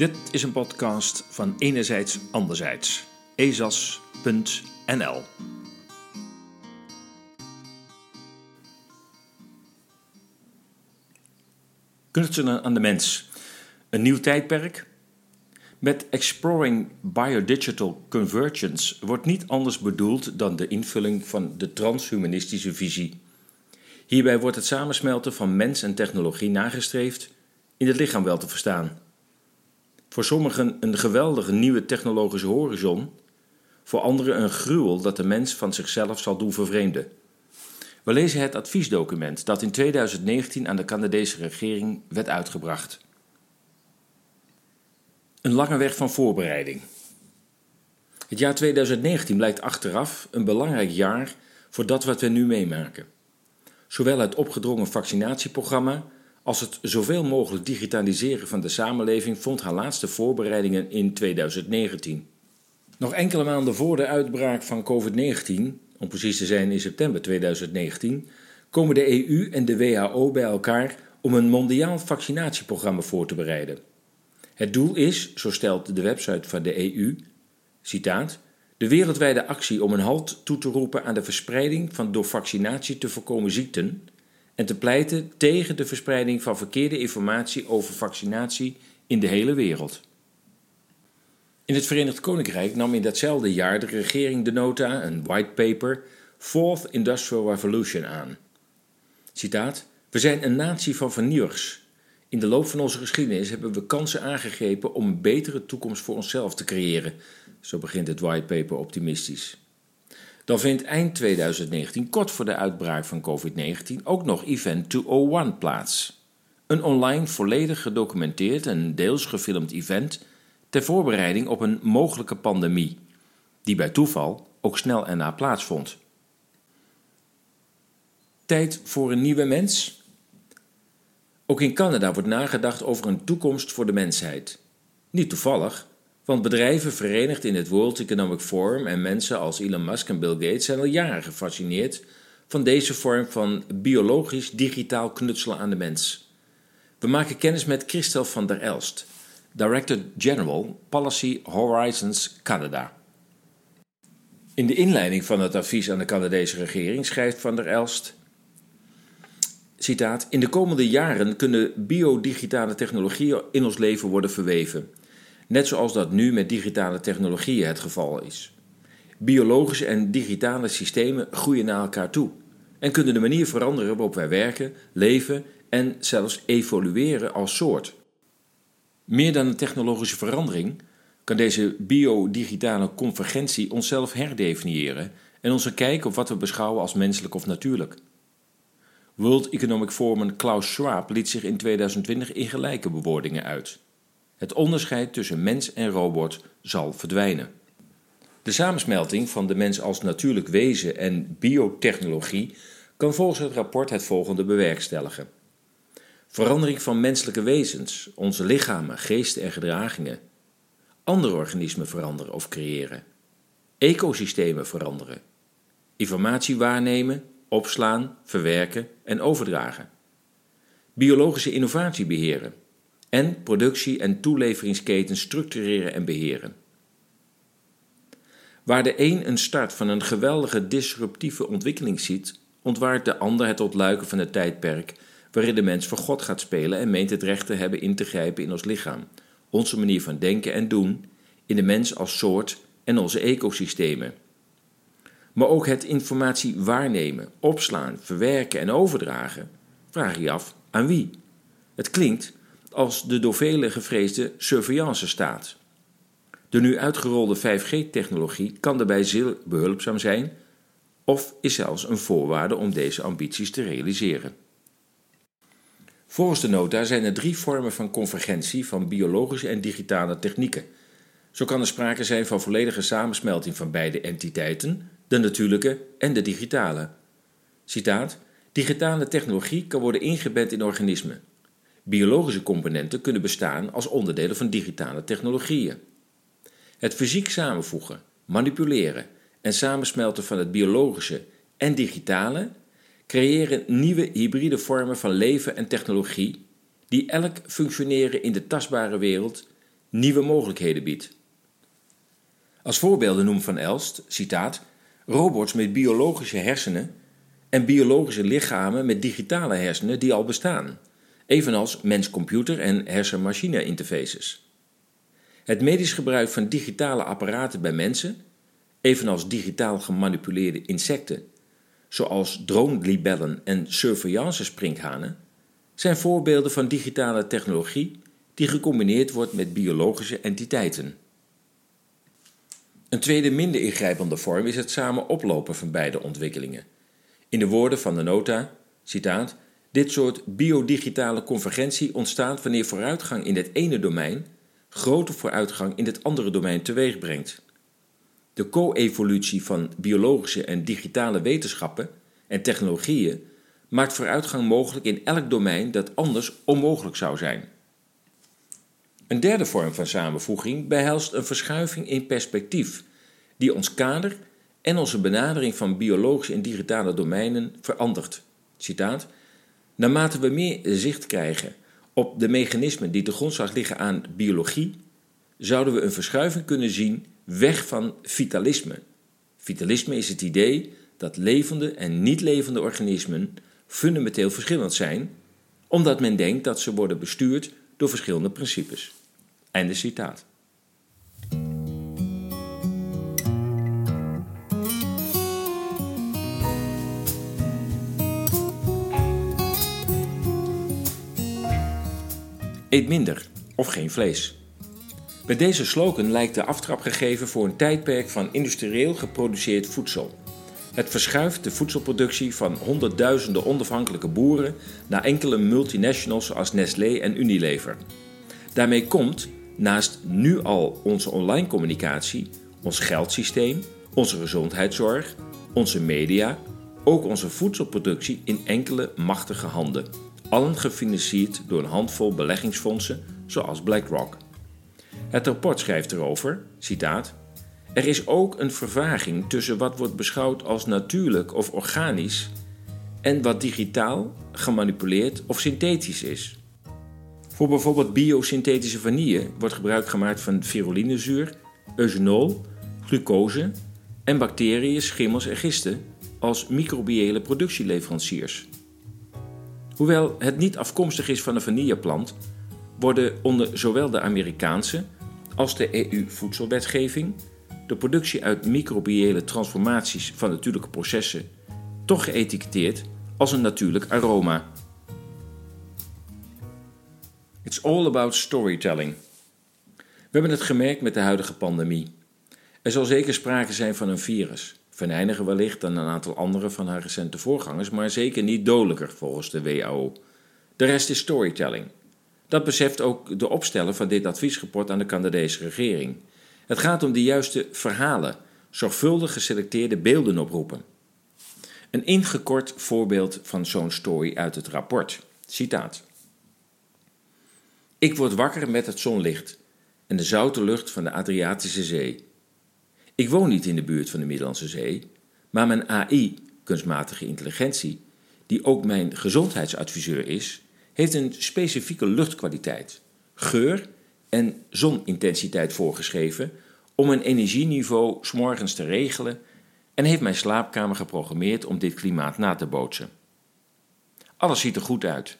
Dit is een podcast van Enerzijds Anderzijds. ezas.nl Knutselen aan de mens. Een nieuw tijdperk? Met Exploring Biodigital Convergence wordt niet anders bedoeld dan de invulling van de transhumanistische visie. Hierbij wordt het samensmelten van mens en technologie nagestreefd, in het lichaam wel te verstaan. Voor sommigen een geweldige nieuwe technologische horizon, voor anderen een gruwel dat de mens van zichzelf zal doen vervreemden. We lezen het adviesdocument dat in 2019 aan de Canadese regering werd uitgebracht. Een lange weg van voorbereiding. Het jaar 2019 blijkt achteraf een belangrijk jaar voor dat wat we nu meemaken. Zowel het opgedrongen vaccinatieprogramma als het zoveel mogelijk digitaliseren van de samenleving vond haar laatste voorbereidingen in 2019. Nog enkele maanden voor de uitbraak van COVID-19, om precies te zijn in september 2019, komen de EU en de WHO bij elkaar om een mondiaal vaccinatieprogramma voor te bereiden. Het doel is, zo stelt de website van de EU, citaat, de wereldwijde actie om een halt toe te roepen aan de verspreiding van door vaccinatie te voorkomen ziekten en te pleiten tegen de verspreiding van verkeerde informatie over vaccinatie in de hele wereld. In het Verenigd Koninkrijk nam in datzelfde jaar de regering de nota, een white paper, Fourth Industrial Revolution aan. Citaat: We zijn een natie van vernieuwers. In de loop van onze geschiedenis hebben we kansen aangegrepen om een betere toekomst voor onszelf te creëren. Zo begint het white paper optimistisch. Dan vindt eind 2019, kort voor de uitbraak van COVID-19, ook nog Event 201 plaats. Een online volledig gedocumenteerd en deels gefilmd event ter voorbereiding op een mogelijke pandemie, die bij toeval ook snel erna plaatsvond. Tijd voor een nieuwe mens? Ook in Canada wordt nagedacht over een toekomst voor de mensheid. Niet toevallig, want bedrijven verenigd in het World Economic Forum en mensen als Elon Musk en Bill Gates zijn al jaren gefascineerd van deze vorm van biologisch digitaal knutselen aan de mens. We maken kennis met Christel van der Elst, Director General Policy Horizons Canada. In de inleiding van het advies aan de Canadese regering schrijft van der Elst: Citaat: In de komende jaren kunnen biodigitale technologieën in ons leven worden verweven net zoals dat nu met digitale technologieën het geval is. Biologische en digitale systemen groeien naar elkaar toe en kunnen de manier veranderen waarop wij werken, leven en zelfs evolueren als soort. Meer dan een technologische verandering kan deze biodigitale convergentie onszelf herdefiniëren en onze kijk op wat we beschouwen als menselijk of natuurlijk. World Economic Forum Klaus Schwab liet zich in 2020 in gelijke bewoordingen uit. Het onderscheid tussen mens en robot zal verdwijnen. De samensmelting van de mens als natuurlijk wezen en biotechnologie kan volgens het rapport het volgende bewerkstelligen. Verandering van menselijke wezens, onze lichamen, geesten en gedragingen. Andere organismen veranderen of creëren. Ecosystemen veranderen. Informatie waarnemen, opslaan, verwerken en overdragen. Biologische innovatie beheren en productie- en toeleveringsketens structureren en beheren. Waar de een een start van een geweldige disruptieve ontwikkeling ziet, ontwaart de ander het ontluiken van het tijdperk waarin de mens voor God gaat spelen en meent het recht te hebben in te grijpen in ons lichaam, onze manier van denken en doen, in de mens als soort en onze ecosystemen. Maar ook het informatie waarnemen, opslaan, verwerken en overdragen, vraag je af aan wie. Het klinkt als de door velen gevreesde surveillance staat. De nu uitgerolde 5G-technologie kan daarbij zeer behulpzaam zijn of is zelfs een voorwaarde om deze ambities te realiseren. Volgens de nota zijn er drie vormen van convergentie van biologische en digitale technieken. Zo kan er sprake zijn van volledige samensmelting van beide entiteiten, de natuurlijke en de digitale. Citaat: Digitale technologie kan worden ingebed in organismen. Biologische componenten kunnen bestaan als onderdelen van digitale technologieën. Het fysiek samenvoegen, manipuleren en samensmelten van het biologische en digitale creëren nieuwe hybride vormen van leven en technologie die elk functioneren in de tastbare wereld nieuwe mogelijkheden biedt. Als voorbeelden noemt Van Elst, citaat, robots met biologische hersenen en biologische lichamen met digitale hersenen die al bestaan, evenals mens-computer en hersen-machine interfaces. Het medisch gebruik van digitale apparaten bij mensen, evenals digitaal gemanipuleerde insecten, zoals drone-libellen en surveillance-sprinkhanen, zijn voorbeelden van digitale technologie die gecombineerd wordt met biologische entiteiten. Een tweede minder ingrijpende vorm is het samen oplopen van beide ontwikkelingen. In de woorden van de nota, citaat, dit soort biodigitale convergentie ontstaat wanneer vooruitgang in het ene domein grote vooruitgang in het andere domein teweeg brengt. De co-evolutie van biologische en digitale wetenschappen en technologieën maakt vooruitgang mogelijk in elk domein dat anders onmogelijk zou zijn. Een derde vorm van samenvoeging behelst een verschuiving in perspectief, die ons kader en onze benadering van biologische en digitale domeinen verandert. Citaat: Naarmate we meer zicht krijgen op de mechanismen die te grondslag liggen aan biologie, zouden we een verschuiving kunnen zien weg van vitalisme. Vitalisme is het idee dat levende en niet levende organismen fundamenteel verschillend zijn, omdat men denkt dat ze worden bestuurd door verschillende principes. Einde citaat. Eet minder of geen vlees. Bij deze slogan lijkt de aftrap gegeven voor een tijdperk van industrieel geproduceerd voedsel. Het verschuift de voedselproductie van honderdduizenden onafhankelijke boeren naar enkele multinationals zoals Nestlé en Unilever. Daarmee komt, naast nu al onze online communicatie, ons geldsysteem, onze gezondheidszorg, onze media, ook onze voedselproductie in enkele machtige handen. Allen gefinancierd door een handvol beleggingsfondsen zoals BlackRock. Het rapport schrijft erover, citaat, er is ook een vervaging tussen wat wordt beschouwd als natuurlijk of organisch en wat digitaal, gemanipuleerd of synthetisch is. Voor bijvoorbeeld biosynthetische vanille wordt gebruik gemaakt van virulinezuur, eugenol, glucose en bacteriën, schimmels en gisten als microbiële productieleveranciers. Hoewel het niet afkomstig is van een vanilleplant, worden onder zowel de Amerikaanse als de EU-voedselwetgeving de productie uit microbiële transformaties van natuurlijke processen toch geëtiketteerd als een natuurlijk aroma. It's all about storytelling. We hebben het gemerkt met de huidige pandemie. Er zal zeker sprake zijn van een virus. Venijniger wellicht dan een aantal andere van haar recente voorgangers, maar zeker niet dodelijker volgens de WHO. De rest is storytelling. Dat beseft ook de opsteller van dit adviesrapport aan de Canadese regering. Het gaat om de juiste verhalen, zorgvuldig geselecteerde beelden oproepen. Een ingekort voorbeeld van zo'n story uit het rapport. Citaat. Ik word wakker met het zonlicht en de zoute lucht van de Adriatische Zee. Ik woon niet in de buurt van de Middellandse Zee, maar mijn AI, kunstmatige intelligentie, die ook mijn gezondheidsadviseur is, heeft een specifieke luchtkwaliteit, geur en zonintensiteit voorgeschreven om mijn energieniveau s'morgens te regelen en heeft mijn slaapkamer geprogrammeerd om dit klimaat na te bootsen. Alles ziet er goed uit,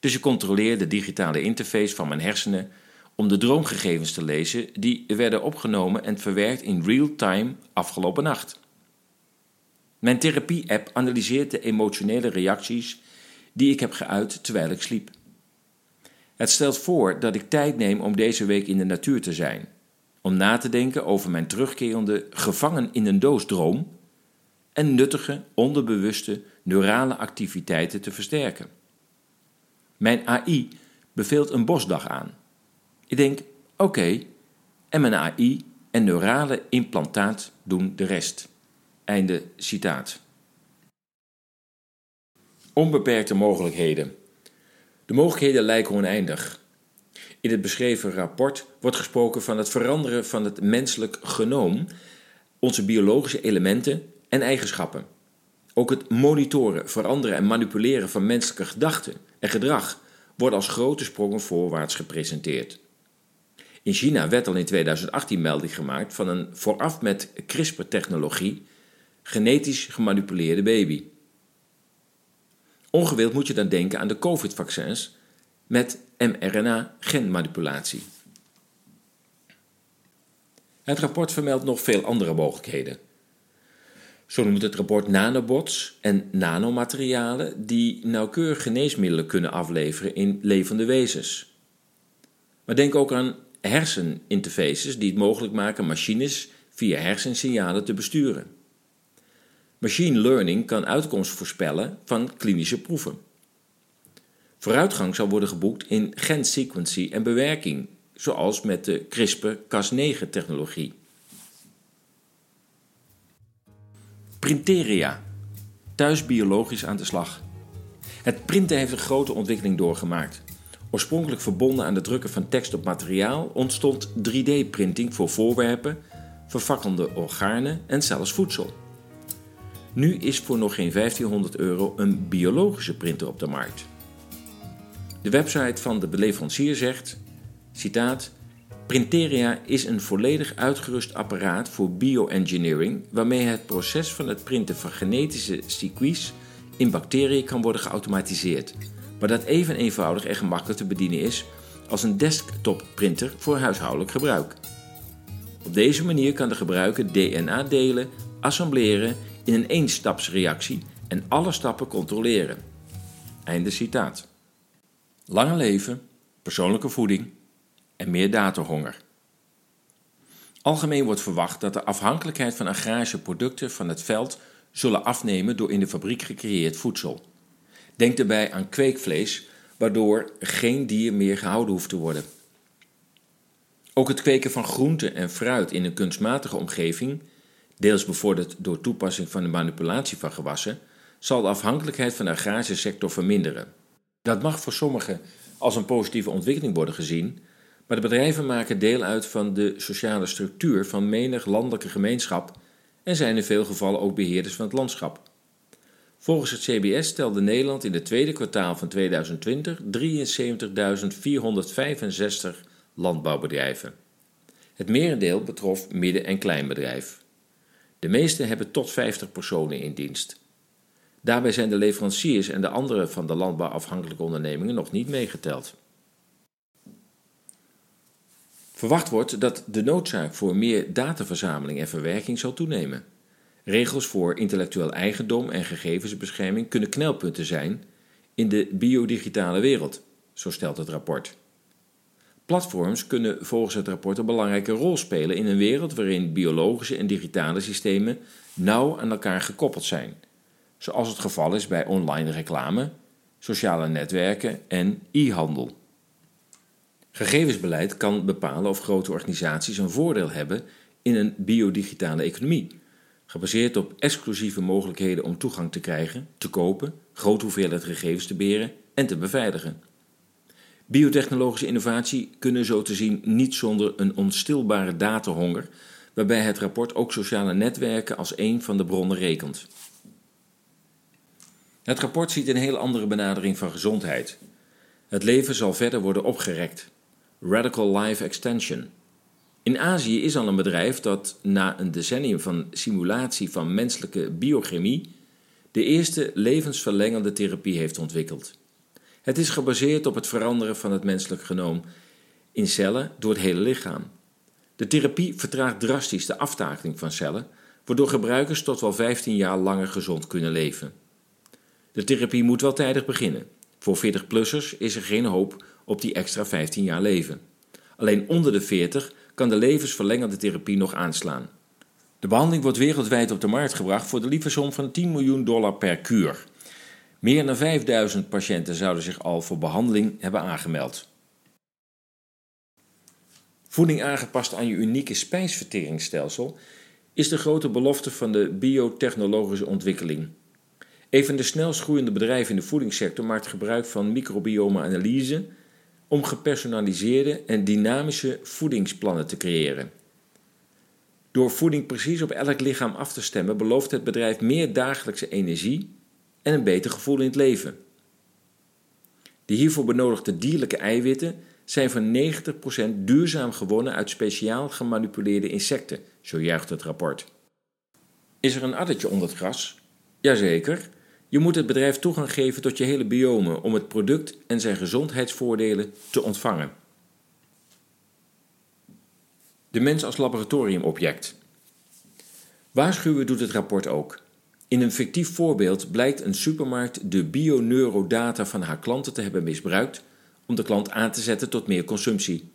dus ik controleer de digitale interface van mijn hersenen om de droomgegevens te lezen die werden opgenomen en verwerkt in real time afgelopen nacht. Mijn therapie-app analyseert de emotionele reacties die ik heb geuit terwijl ik sliep. Het stelt voor dat ik tijd neem om deze week in de natuur te zijn, om na te denken over mijn terugkerende gevangen in een doos droom en nuttige, onderbewuste neurale activiteiten te versterken. Mijn AI beveelt een bosdag aan. Ik denk, oké, en mijn AI en neurale implantaat doen de rest. Einde citaat. Onbeperkte mogelijkheden. De mogelijkheden lijken oneindig. In het beschreven rapport wordt gesproken van het veranderen van het menselijk genoom, onze biologische elementen en eigenschappen. Ook het monitoren, veranderen en manipuleren van menselijke gedachten en gedrag wordt als grote sprongen voorwaarts gepresenteerd. In China werd al in 2018 melding gemaakt van een vooraf met CRISPR-technologie genetisch gemanipuleerde baby. Ongewild moet je dan denken aan de COVID-vaccins met mRNA-genmanipulatie. Het rapport vermeldt nog veel andere mogelijkheden. Zo noemt het rapport nanobots en nanomaterialen die nauwkeurig geneesmiddelen kunnen afleveren in levende wezens. Maar denk ook aan herseninterfaces die het mogelijk maken machines via hersensignalen te besturen. Machine learning kan uitkomsten voorspellen van klinische proeven. Vooruitgang zal worden geboekt in gensequentie en bewerking, zoals met de CRISPR-Cas9-technologie. Printeria. Thuis biologisch aan de slag. Het printen heeft een grote ontwikkeling doorgemaakt. Oorspronkelijk verbonden aan het drukken van tekst op materiaal ontstond 3D-printing voor voorwerpen, vervakkelde organen en zelfs voedsel. Nu is voor nog geen 1500 euro een biologische printer op de markt. De website van de leverancier zegt, citaat, Printeria is een volledig uitgerust apparaat voor bioengineering waarmee het proces van het printen van genetische circuits in bacteriën kan worden geautomatiseerd, maar dat even eenvoudig en gemakkelijk te bedienen is als een desktop printer voor huishoudelijk gebruik. Op deze manier kan de gebruiker DNA delen, assembleren in een eenstapsreactie en alle stappen controleren. Einde citaat. Lange leven, persoonlijke voeding en meer datahonger. Algemeen wordt verwacht dat de afhankelijkheid van agrarische producten van het veld zullen afnemen door in de fabriek gecreëerd voedsel. Denk daarbij aan kweekvlees, waardoor geen dier meer gehouden hoeft te worden. Ook het kweken van groenten en fruit in een kunstmatige omgeving, deels bevorderd door toepassing van de manipulatie van gewassen, zal de afhankelijkheid van de agrarische sector verminderen. Dat mag voor sommigen als een positieve ontwikkeling worden gezien, maar de bedrijven maken deel uit van de sociale structuur van menig landelijke gemeenschap en zijn in veel gevallen ook beheerders van het landschap. Volgens het CBS telde Nederland in het tweede kwartaal van 2020 73.465 landbouwbedrijven. Het merendeel betrof midden- en kleinbedrijf. De meeste hebben tot 50 personen in dienst. Daarbij zijn de leveranciers en de andere van de landbouw afhankelijke ondernemingen nog niet meegeteld. Verwacht wordt dat de noodzaak voor meer dataverzameling en verwerking zal toenemen. Regels voor intellectueel eigendom en gegevensbescherming kunnen knelpunten zijn in de biodigitale wereld, zo stelt het rapport. Platforms kunnen volgens het rapport een belangrijke rol spelen in een wereld waarin biologische en digitale systemen nauw aan elkaar gekoppeld zijn, zoals het geval is bij online reclame, sociale netwerken en e-handel. Gegevensbeleid kan bepalen of grote organisaties een voordeel hebben in een biodigitale economie, gebaseerd op exclusieve mogelijkheden om toegang te krijgen, te kopen, grote hoeveelheid gegevens te beheren en te beveiligen. Biotechnologische innovatie kunnen zo te zien niet zonder een onstilbare datahonger, waarbij het rapport ook sociale netwerken als een van de bronnen rekent. Het rapport ziet een heel andere benadering van gezondheid. Het leven zal verder worden opgerekt. Radical Life Extension. In Azië is al een bedrijf dat na een decennium van simulatie van menselijke biochemie de eerste levensverlengende therapie heeft ontwikkeld. Het is gebaseerd op het veranderen van het menselijk genoom in cellen door het hele lichaam. De therapie vertraagt drastisch de aftakeling van cellen, waardoor gebruikers tot wel 15 jaar langer gezond kunnen leven. De therapie moet wel tijdig beginnen. Voor 40-plussers is er geen hoop op die extra 15 jaar leven. Alleen onder de 40 kan de levensverlengende therapie nog aanslaan. De behandeling wordt wereldwijd op de markt gebracht voor de lieve som van 10 miljoen dollar per kuur. Meer dan 5000 patiënten zouden zich al voor behandeling hebben aangemeld. Voeding aangepast aan je unieke spijsverteringsstelsel is de grote belofte van de biotechnologische ontwikkeling. Een van de snelst groeiende bedrijven in de voedingssector maakt gebruik van microbiome-analyse om gepersonaliseerde en dynamische voedingsplannen te creëren. Door voeding precies op elk lichaam af te stemmen belooft het bedrijf meer dagelijkse energie en een beter gevoel in het leven. De hiervoor benodigde dierlijke eiwitten zijn voor 90% duurzaam gewonnen uit speciaal gemanipuleerde insecten, zo juicht het rapport. Is er een addertje onder het gras? Jazeker. Je moet het bedrijf toegang geven tot je hele biome om het product en zijn gezondheidsvoordelen te ontvangen. De mens als laboratoriumobject. Waarschuwen doet het rapport ook. In een fictief voorbeeld blijkt een supermarkt de bioneurodata van haar klanten te hebben misbruikt om de klant aan te zetten tot meer consumptie.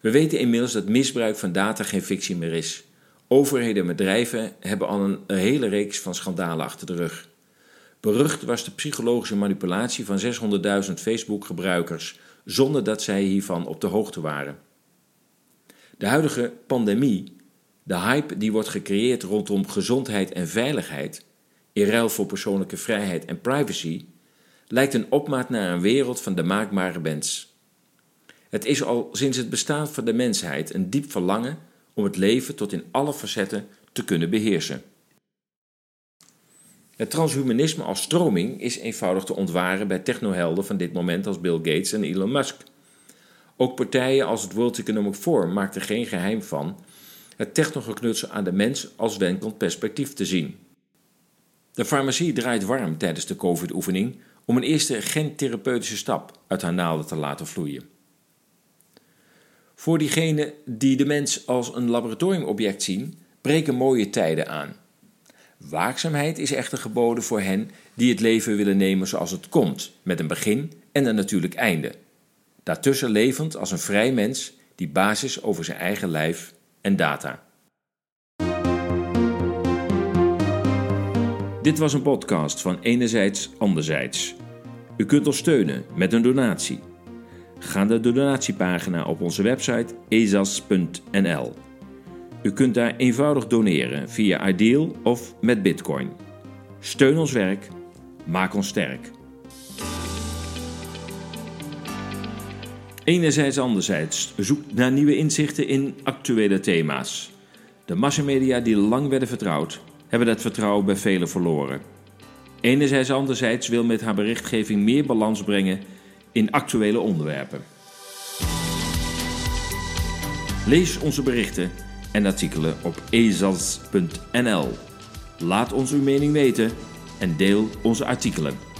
We weten inmiddels dat misbruik van data geen fictie meer is. Overheden en bedrijven hebben al een, hele reeks van schandalen achter de rug. Berucht was de psychologische manipulatie van 600.000 Facebook-gebruikers zonder dat zij hiervan op de hoogte waren. De huidige pandemie, de hype die wordt gecreëerd rondom gezondheid en veiligheid, in ruil voor persoonlijke vrijheid en privacy, lijkt een opmaat naar een wereld van de maakbare mens. Het is al sinds het bestaan van de mensheid een diep verlangen om het leven tot in alle facetten te kunnen beheersen. Het transhumanisme als stroming is eenvoudig te ontwaren bij technohelden van dit moment als Bill Gates en Elon Musk. Ook partijen als het World Economic Forum maakten geen geheim van het technogeknutsel aan de mens als wenkend perspectief te zien. De farmacie draait warm tijdens de COVID-oefening om een eerste gentherapeutische stap uit haar naalden te laten vloeien. Voor diegenen die de mens als een laboratoriumobject zien, breken mooie tijden aan. Waakzaamheid is echter geboden voor hen die het leven willen nemen zoals het komt, met een begin en een natuurlijk einde. Daartussen levend als een vrij mens die basis over zijn eigen lijf en data. Dit was een podcast van Enerzijds Anderzijds. U kunt ons steunen met een donatie. Ga naar de donatiepagina op onze website ezas.nl. U kunt daar eenvoudig doneren via Ideal of met Bitcoin. Steun ons werk, maak ons sterk. Enerzijds, anderzijds, zoek naar nieuwe inzichten in actuele thema's. De massamedia die lang werden vertrouwd, hebben dat vertrouwen bij velen verloren. Enerzijds, anderzijds wil met haar berichtgeving meer balans brengen in actuele onderwerpen. Lees onze berichten en artikelen op ezas.nl. Laat ons uw mening weten en deel onze artikelen.